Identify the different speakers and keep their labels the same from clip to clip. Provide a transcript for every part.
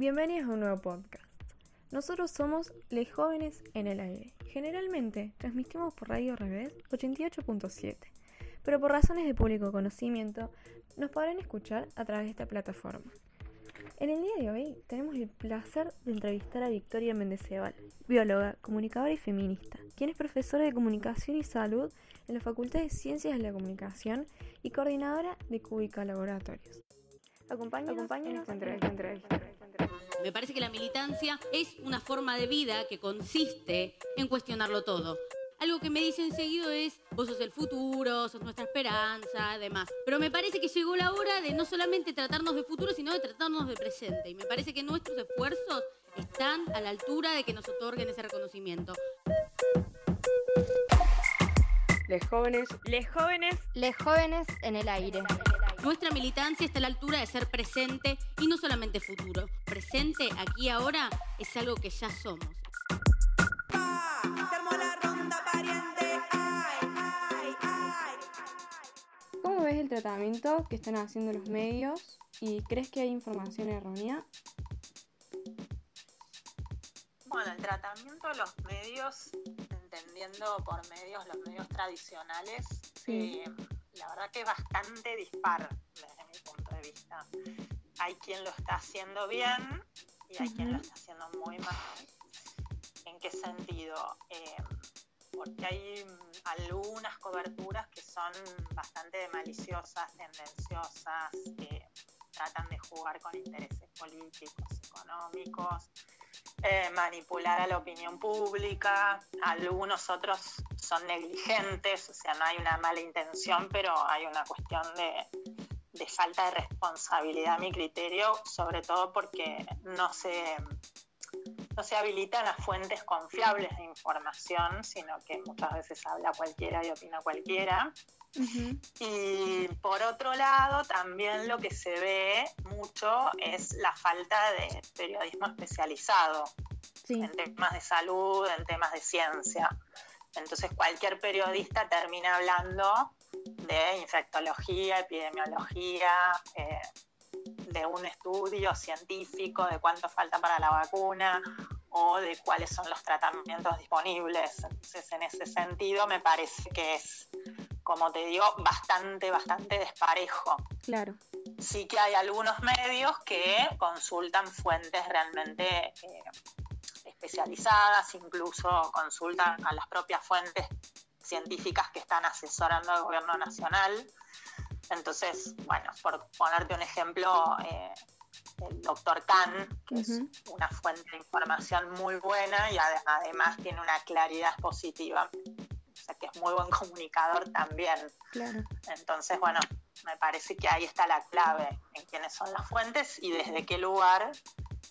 Speaker 1: Bienvenidos a un nuevo podcast. Nosotros somos Les Jóvenes en el Aire. Generalmente transmitimos por Radio Revés 88.7, pero por razones de público conocimiento nos podrán escuchar a través de esta plataforma. En el día de hoy tenemos el placer de entrevistar a Victoria Mendeceval, bióloga, comunicadora y feminista, quien es profesora de comunicación y salud en la Facultad de Ciencias de la Comunicación y coordinadora de Cúbica Laboratorios. Acompáñanos, entrevista.
Speaker 2: Me parece que la militancia es una forma de vida que consiste en cuestionarlo todo. Algo que me dicen seguido es, vos sos el futuro, sos nuestra esperanza, además. Pero me parece que llegó la hora de no solamente tratarnos de futuro, sino de tratarnos de presente. Y me parece que nuestros esfuerzos están a la altura de que nos otorguen ese reconocimiento.
Speaker 3: Les jóvenes,
Speaker 4: les jóvenes,
Speaker 5: les jóvenes en el aire.
Speaker 2: Nuestra militancia está a la altura de ser presente y no solamente futuro. Presente aquí ahora es algo que ya somos.
Speaker 1: ¿Cómo ves el tratamiento que están haciendo los medios y crees que hay información errónea?
Speaker 3: Bueno, el tratamiento de los medios entendiendo por medios, los medios tradicionales, eh, la verdad que es bastante dispar desde mi punto de vista. Hay quien lo está haciendo bien y hay quien lo está haciendo muy mal. ¿En qué sentido? Eh, porque hay algunas coberturas que son bastante maliciosas, tendenciosas, que tratan de jugar con intereses políticos, económicos, eh, manipular a la opinión pública, algunos otros son negligentes, o sea, no hay una mala intención, pero hay una cuestión de, falta de responsabilidad a mi criterio, sobre todo porque no se, no se habilitan las fuentes confiables de información, sino que muchas veces habla cualquiera y opina cualquiera. Y por otro lado, también lo que se ve mucho es la falta de periodismo especializado en temas de salud, en temas de ciencia. Entonces cualquier periodista termina hablando de infectología, epidemiología, eh, de un estudio científico, de cuánto falta para la vacuna o de cuáles son los tratamientos disponibles. Entonces, en ese sentido, me parece que es como te digo, bastante, bastante desparejo.
Speaker 1: Claro.
Speaker 3: Sí que hay algunos medios que consultan fuentes realmente eh, especializadas, incluso consultan a las propias fuentes científicas que están asesorando al gobierno nacional. Entonces, bueno, por ponerte un ejemplo, eh, el doctor Khan, que es una fuente de información muy buena y además tiene una claridad positiva que es muy buen comunicador también.
Speaker 1: Claro.
Speaker 3: Entonces, bueno, me parece que ahí está la clave en quiénes son las fuentes y desde qué lugar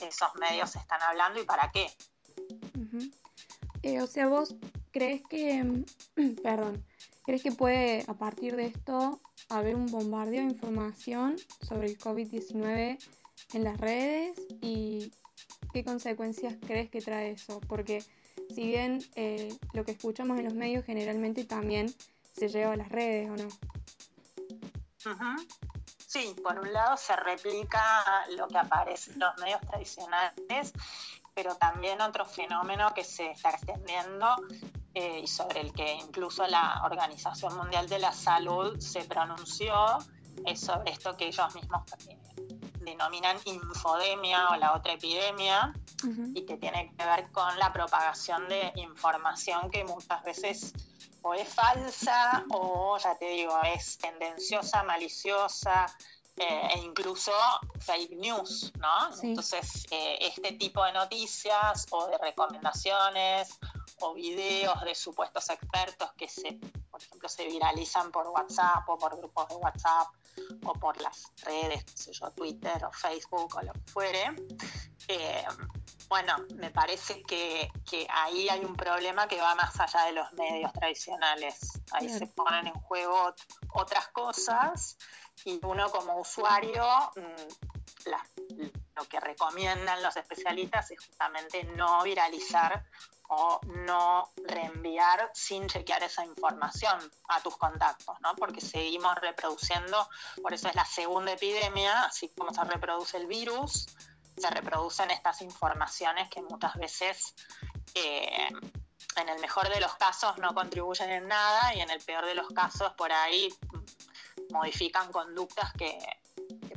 Speaker 3: esos medios están hablando y para qué.
Speaker 1: Eh, o sea, vos crees que, perdón, crees que puede a partir de esto haber un bombardeo de información sobre el COVID-19 en las redes y qué consecuencias crees que trae eso? Porque si bien eh, lo que escuchamos en los medios generalmente también se lleva a las redes, ¿o no?
Speaker 3: Sí, por un lado se replica lo que aparece en los medios tradicionales, pero también otro fenómeno que se está extendiendo eh, y sobre el que incluso la Organización Mundial de la Salud se pronunció es sobre esto que ellos mismos denominan infodemia o la otra epidemia, y que tiene que ver con la propagación de información que muchas veces o es falsa o, ya te digo, es tendenciosa, maliciosa, eh, e incluso fake news, ¿no? Entonces, eh, este tipo de noticias o de recomendaciones o videos de supuestos expertos que se, por ejemplo, se viralizan por WhatsApp o por grupos de WhatsApp o por las redes, qué sé yo, Twitter o Facebook o lo que fuere, eh, bueno, me parece que, ahí hay un problema que va más allá de los medios tradicionales. Ahí se ponen en juego otras cosas y uno como usuario, mm, lo que recomiendan los especialistas es justamente no viralizar o no reenviar sin chequear esa información a tus contactos, ¿no? Porque seguimos reproduciendo, por eso es la segunda epidemia, así como se reproduce el virus, se reproducen estas informaciones que muchas veces eh, en el mejor de los casos no contribuyen en nada y en el peor de los casos por ahí modifican conductas que,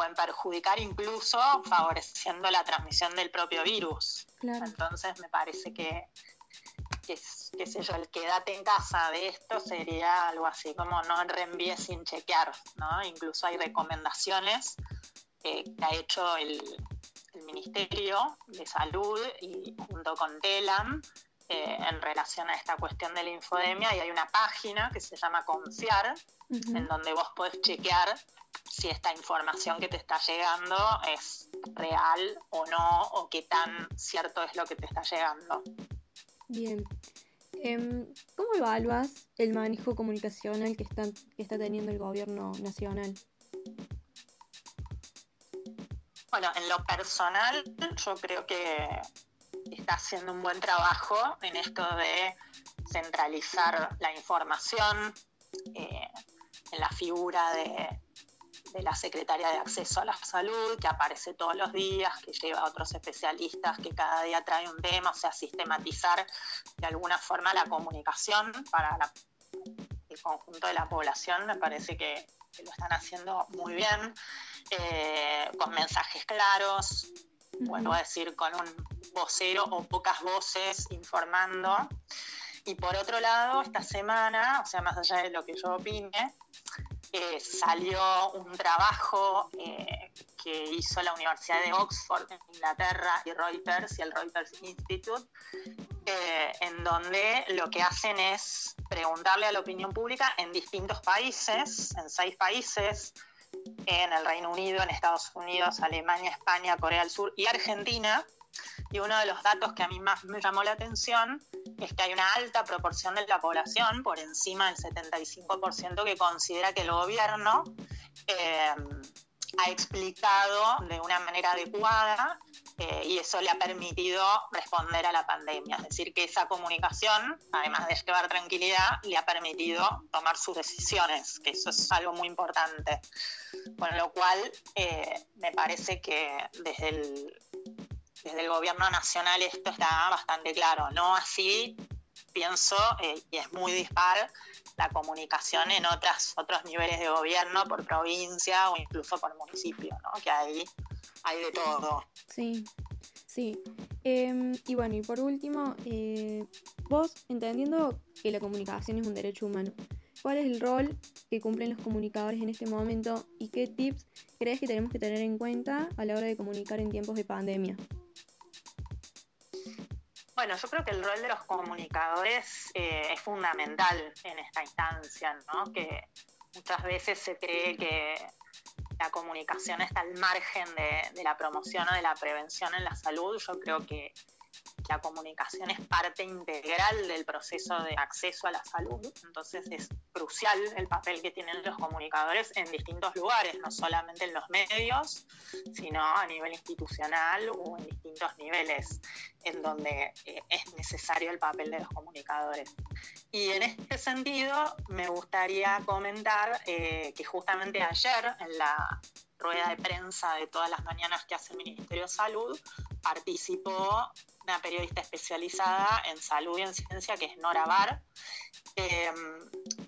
Speaker 3: pueden perjudicar incluso favoreciendo la transmisión del propio virus. Entonces me parece que, que, qué sé yo, el quédate en casa de esto sería algo así como no reenvíe sin chequear, ¿no? Incluso hay recomendaciones que ha hecho el, Ministerio de Salud y junto con TELAM eh, en relación a esta cuestión de la infodemia y hay una página que se llama Confiar, en donde vos podés chequear si esta información que te está llegando es real o no, o qué tan cierto es lo que te está llegando.
Speaker 1: Bien. Em, ¿Cómo evalúas el manejo comunicacional que está, que está teniendo el gobierno nacional?
Speaker 3: Bueno, en lo personal, yo creo que está haciendo un buen trabajo en esto de centralizar la información eh, en la figura de, la secretaria de acceso a la salud, que aparece todos los días, que lleva a otros especialistas, que cada día trae un tema, o sea, sistematizar de alguna forma la comunicación para el conjunto de la población, me parece que, lo están haciendo muy bien, eh, con mensajes claros, bueno, a decir, con un vocero o pocas voces informando. Y por otro lado, esta semana, o sea, más allá de lo que yo opine, salió un trabajo eh, que hizo la Universidad de Oxford en Inglaterra y Reuters y el Reuters Institute, eh, en donde lo que hacen es preguntarle a la opinión pública en distintos países, en seis países, en el Reino Unido, en Estados Unidos, Alemania, España, Corea del Sur y Argentina. Y uno de los datos que a mí más me llamó la atención es que hay una alta proporción de la población, por encima del 75%, que considera que el gobierno eh, ha explicado de una manera adecuada eh, y eso le ha permitido responder a la pandemia. Es decir, que esa comunicación, además de llevar tranquilidad, le ha permitido tomar sus decisiones, que eso es algo muy importante. Con lo cual, eh, me parece que desde el, desde el gobierno nacional esto está bastante claro. No así, pienso, eh, y es muy dispar, la comunicación en otras, otros niveles de gobierno, por provincia o incluso por municipio, ¿no? que ahí hay de todo.
Speaker 1: Sí, sí. Em, y bueno, y por último, eh, vos entendiendo que la comunicación es un derecho humano, ¿cuál es el rol que cumplen los comunicadores en este momento y qué tips crees que tenemos que tener en cuenta a la hora de comunicar en tiempos de pandemia?
Speaker 3: Bueno, yo creo que el rol de los comunicadores eh, es fundamental en esta instancia, ¿no? Que muchas veces se cree que la comunicación está al margen de, de, la promoción o de la prevención en la salud. Yo creo que la comunicación es parte integral del proceso de acceso a la salud, entonces es crucial el papel que tienen los comunicadores en distintos lugares, no solamente en los medios, sino a nivel institucional o en distintos niveles en donde eh, es necesario el papel de los comunicadores. Y en este sentido, me gustaría comentar eh, que justamente ayer en la rueda de prensa de todas las mañanas que hace el Ministerio de Salud, participó una periodista especializada en salud y en ciencia, que es Nora Bar, eh,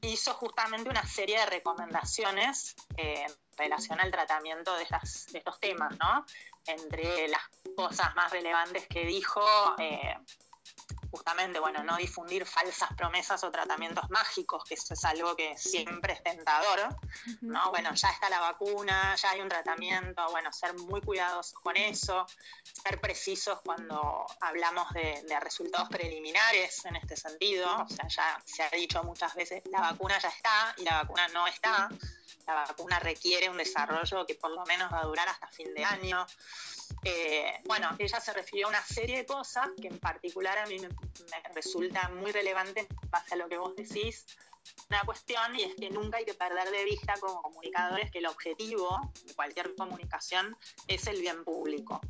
Speaker 3: hizo justamente una serie de recomendaciones eh, en relación al tratamiento de, de estos temas, ¿no? Entre las cosas más relevantes que dijo, eh, justamente, bueno, no difundir falsas promesas o tratamientos mágicos, que eso es algo que siempre es tentador, ¿no? Bueno, ya está la vacuna, ya hay un tratamiento, bueno, ser muy cuidadosos con eso, ser precisos cuando hablamos de, de resultados preliminares en este sentido, o sea, ya se ha dicho muchas veces, la vacuna ya está y la vacuna no está, la vacuna requiere un desarrollo que por lo menos va a durar hasta fin de año. Eh, bueno, ella se refirió a una serie de cosas que en particular a mí me, resulta muy relevante en base a lo que vos decís. Una cuestión, y es que nunca hay que perder de vista como comunicadores que el objetivo de cualquier comunicación es el bien público.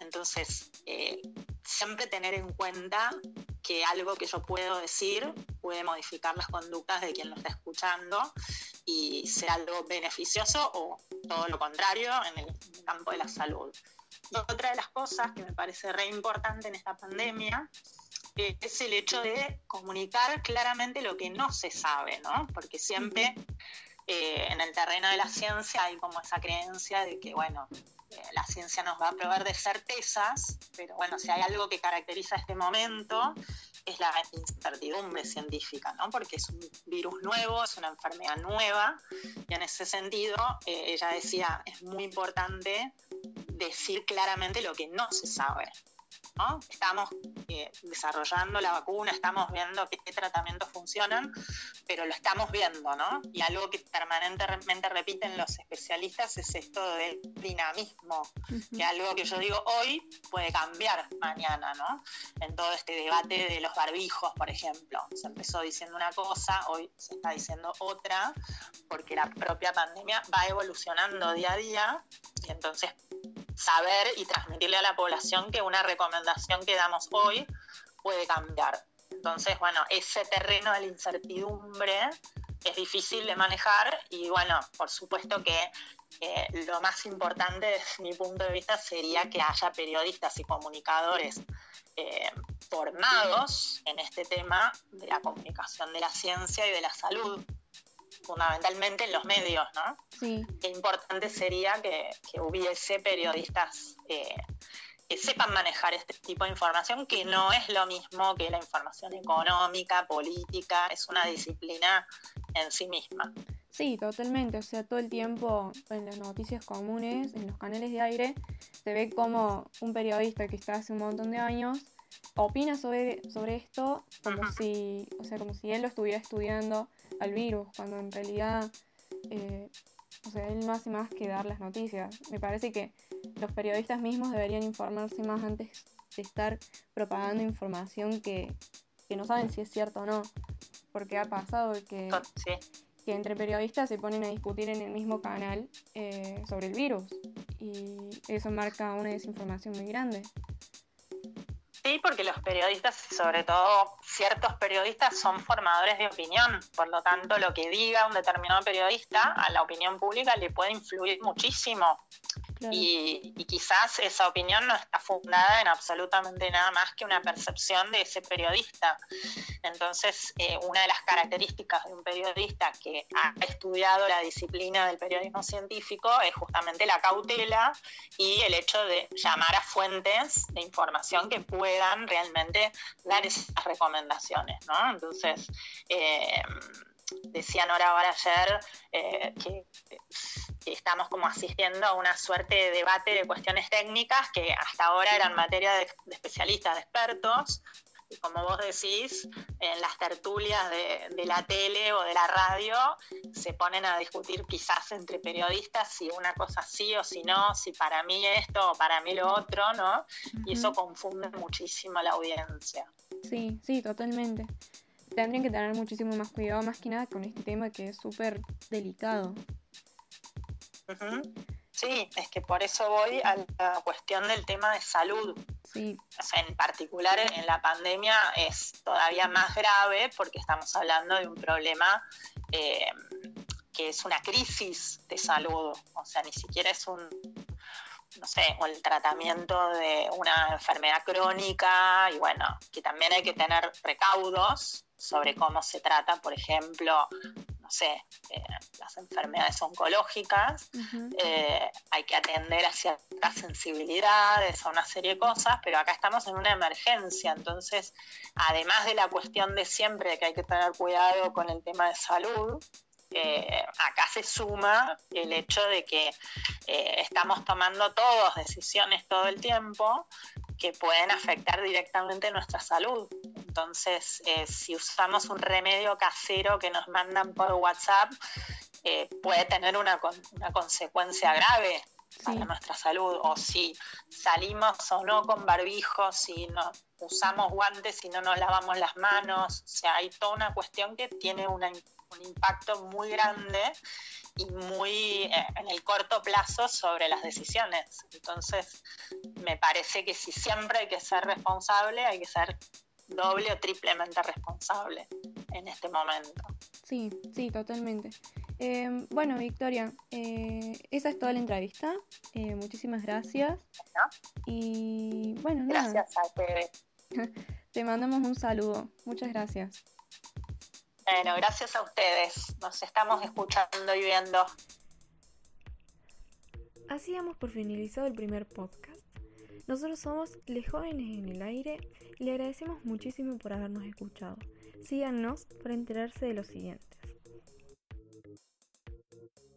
Speaker 3: Entonces, eh, siempre tener en cuenta que algo que yo puedo decir puede modificar las conductas de quien lo está escuchando y ser algo beneficioso o todo lo contrario en el campo de la salud. Otra de las cosas que me parece re importante en esta pandemia eh, es el hecho de comunicar claramente lo que no se sabe, ¿no? Porque siempre eh, en el terreno de la ciencia hay como esa creencia de que, bueno, eh, la ciencia nos va a proveer de certezas, pero bueno, si hay algo que caracteriza este momento es la incertidumbre científica, ¿no? Porque es un virus nuevo, es una enfermedad nueva, y en ese sentido, ella decía, es muy importante decir claramente lo que no se sabe. Estamos eh, desarrollando la vacuna, estamos viendo qué, tratamientos funcionan, pero lo estamos viendo, ¿no? Y algo que permanentemente repiten los especialistas es esto del dinamismo, que algo que yo digo hoy puede cambiar mañana, ¿no? En todo este debate de los barbijos, por ejemplo. Se empezó diciendo una cosa, hoy se está diciendo otra, porque la propia pandemia va evolucionando día a día y entonces saber y transmitirle a la población que una recomendación que damos hoy puede cambiar. Entonces, bueno, ese terreno de la incertidumbre es difícil de manejar y bueno, por supuesto que lo más importante desde mi punto de vista sería que haya periodistas y comunicadores eh, formados en este tema de la comunicación de la ciencia y de la salud, fundamentalmente en los medios, ¿no?
Speaker 1: Sí.
Speaker 3: Qué importante sería que, hubiese periodistas eh, que sepan manejar este tipo de información, que no es lo mismo que la información económica, política, es una disciplina en sí misma.
Speaker 1: Sí, totalmente. O sea, todo el tiempo en las noticias comunes, en los canales de aire, se ve como un periodista que está hace un montón de años opina sobre, sobre esto como si, o sea, como si él lo estuviera estudiando al virus, cuando en realidad, eh, o sea, él no hace más que dar las noticias. Me parece que los periodistas mismos deberían informarse más antes de estar propagando información que, no saben si es cierto o no. Porque ha pasado que, que entre periodistas se ponen a discutir en el mismo canal eh, sobre el virus. Y eso marca una desinformación muy grande.
Speaker 3: Sí, porque los periodistas, sobre todo ciertos periodistas, son formadores de opinión. Por lo tanto, lo que diga un determinado periodista a la opinión pública le puede influir muchísimo. Y, quizás esa opinión no está fundada en absolutamente nada más que una percepción de ese periodista. Entonces, eh, una de las características de un periodista que ha estudiado la disciplina del periodismo científico es justamente la cautela y el hecho de llamar a fuentes de información que puedan realmente dar esas recomendaciones. ¿no? Entonces, eh, decía Nora ahora ayer eh, que estamos como asistiendo a una suerte de debate de cuestiones técnicas que hasta ahora eran materia de, especialistas, de expertos, y como vos decís, en las tertulias de, la tele o de la radio se ponen a discutir quizás entre periodistas si una cosa sí o si no, si para mí esto o para mí lo otro, ¿no? Y eso confunde muchísimo a la audiencia.
Speaker 1: Sí, sí, totalmente. Tendrían que tener muchísimo más cuidado, más que nada con este tema que es súper delicado.
Speaker 3: Sí, es que por eso voy a la cuestión del tema de salud.
Speaker 1: Sí.
Speaker 3: en particular en la pandemia es todavía más grave porque estamos hablando de un problema eh, que es una crisis de salud. O sea, ni siquiera es un, no sé, o el tratamiento de una enfermedad crónica y bueno, que también hay que tener recaudos sobre cómo se trata, por ejemplo, no sé, eh, las enfermedades oncológicas, eh, hay que atender a ciertas sensibilidades, a una serie de cosas, pero acá estamos en una emergencia, entonces, además de la cuestión de siempre de que hay que tener cuidado con el tema de salud, eh, acá se suma el hecho de que estamos tomando todos decisiones todo el tiempo que pueden afectar directamente nuestra salud. Entonces, eh, si usamos un remedio casero que nos mandan por WhatsApp, eh, puede tener una, una consecuencia grave para nuestra salud. O si salimos o no con barbijos, si no usamos guantes, si no nos lavamos las manos. O sea, hay toda una cuestión que tiene un impacto muy grande y muy eh, en el corto plazo sobre las decisiones. Entonces, me parece que si siempre hay que ser responsable, hay que ser doble o triplemente responsable en este momento.
Speaker 1: Sí, sí, totalmente. Eh, bueno, Victoria, eh, esa es toda la entrevista. Eh, muchísimas gracias. Y bueno, nada.
Speaker 3: Gracias a ustedes.
Speaker 1: Te mandamos un saludo. Muchas gracias.
Speaker 3: Bueno, gracias a ustedes. Nos estamos escuchando y viendo.
Speaker 1: Así damos por finalizado el primer podcast. Nosotros somos Les Jóvenes en el Aire y le agradecemos muchísimo por habernos escuchado. Síganos para enterarse de los siguientes.